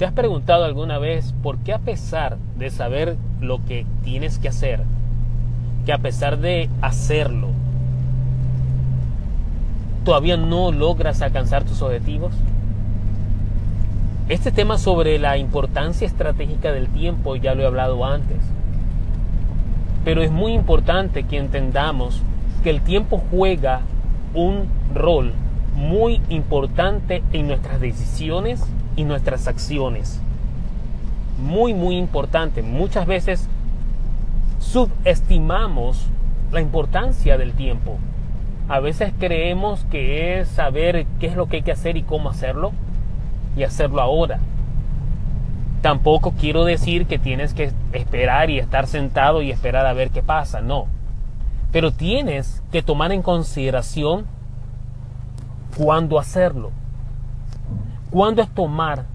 ¿Te has preguntado alguna vez por qué a pesar de saber lo que tienes que hacer, que a pesar de hacerlo, todavía no logras alcanzar tus objetivos? Este tema sobre la importancia estratégica del tiempo ya lo he hablado antes, pero es muy importante que entendamos que el tiempo juega un rol muy importante en nuestras decisiones y nuestras acciones. Muy, muy importante. Muchas veces subestimamos la importancia del tiempo. A veces creemos que es saber qué es lo que hay que hacer y cómo hacerlo y hacerlo ahora. Tampoco quiero decir que tienes que esperar y estar sentado y esperar a ver qué pasa, no. Pero tienes que tomar en consideración cuándo hacerlo. Cuándo es tomar,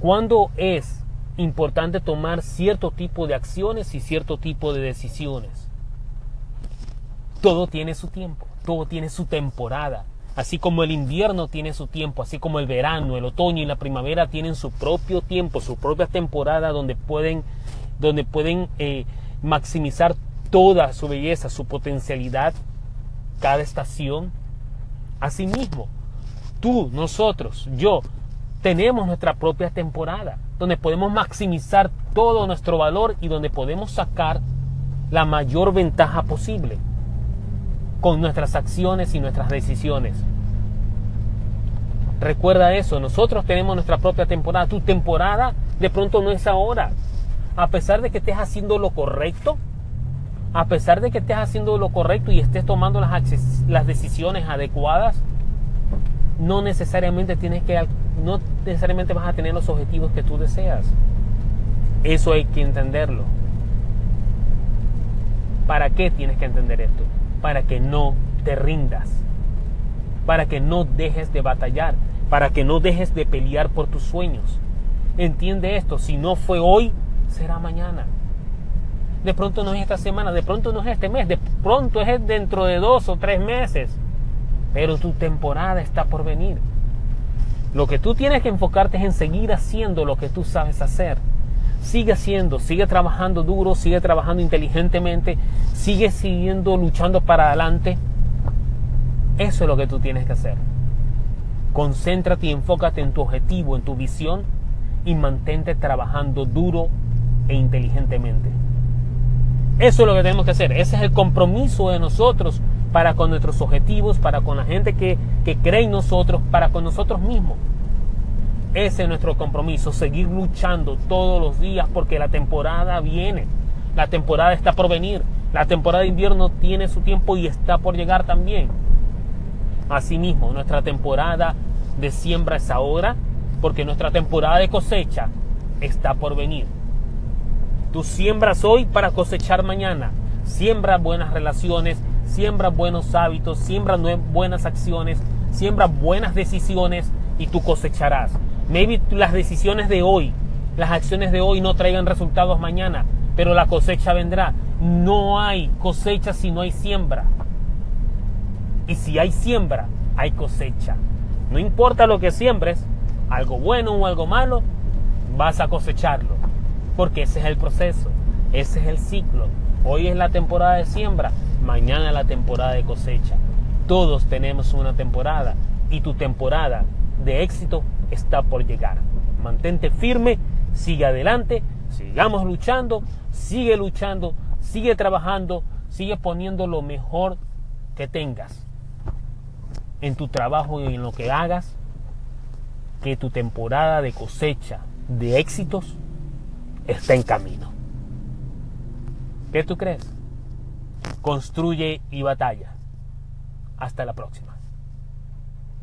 cuándo es importante tomar cierto tipo de acciones y cierto tipo de decisiones. Todo tiene su tiempo, todo tiene su temporada. Así como el invierno tiene su tiempo, así como el verano, el otoño y la primavera tienen su propio tiempo, su propia temporada donde pueden, donde pueden eh, maximizar toda su belleza, su potencialidad, cada estación. Asimismo, tú, nosotros, yo, tenemos nuestra propia temporada, donde podemos maximizar todo nuestro valor y donde podemos sacar la mayor ventaja posible con nuestras acciones y nuestras decisiones. Recuerda eso, nosotros tenemos nuestra propia temporada. Tu temporada de pronto no es ahora. A pesar de que estés haciendo lo correcto, a pesar de que estés haciendo lo correcto y estés tomando las, las decisiones adecuadas, no necesariamente tienes que no necesariamente vas a tener los objetivos que tú deseas. Eso hay que entenderlo. ¿Para qué tienes que entender esto? para que no te rindas, para que no dejes de batallar, para que no dejes de pelear por tus sueños. Entiende esto, si no fue hoy, será mañana. De pronto no es esta semana, de pronto no es este mes, de pronto es dentro de dos o tres meses. Pero tu temporada está por venir. Lo que tú tienes que enfocarte es en seguir haciendo lo que tú sabes hacer sigue haciendo, sigue trabajando duro, sigue trabajando inteligentemente, sigue siguiendo luchando para adelante. Eso es lo que tú tienes que hacer. Concéntrate y enfócate en tu objetivo, en tu visión y mantente trabajando duro e inteligentemente. Eso es lo que tenemos que hacer. Ese es el compromiso de nosotros para con nuestros objetivos, para con la gente que, que cree en nosotros, para con nosotros mismos. Ese es nuestro compromiso, seguir luchando todos los días porque la temporada viene, la temporada está por venir, la temporada de invierno tiene su tiempo y está por llegar también. Asimismo, nuestra temporada de siembra es ahora porque nuestra temporada de cosecha está por venir. Tú siembras hoy para cosechar mañana. Siembra buenas relaciones, siembra buenos hábitos, siembra buenas acciones, siembra buenas decisiones y tú cosecharás. Maybe las decisiones de hoy, las acciones de hoy no traigan resultados mañana, pero la cosecha vendrá. No hay cosecha si no hay siembra. Y si hay siembra, hay cosecha. No importa lo que siembres, algo bueno o algo malo, vas a cosecharlo. Porque ese es el proceso, ese es el ciclo. Hoy es la temporada de siembra, mañana la temporada de cosecha. Todos tenemos una temporada y tu temporada de éxito está por llegar. Mantente firme, sigue adelante, sigamos luchando, sigue luchando, sigue trabajando, sigue poniendo lo mejor que tengas en tu trabajo y en lo que hagas, que tu temporada de cosecha de éxitos está en camino. ¿Qué tú crees? Construye y batalla. Hasta la próxima.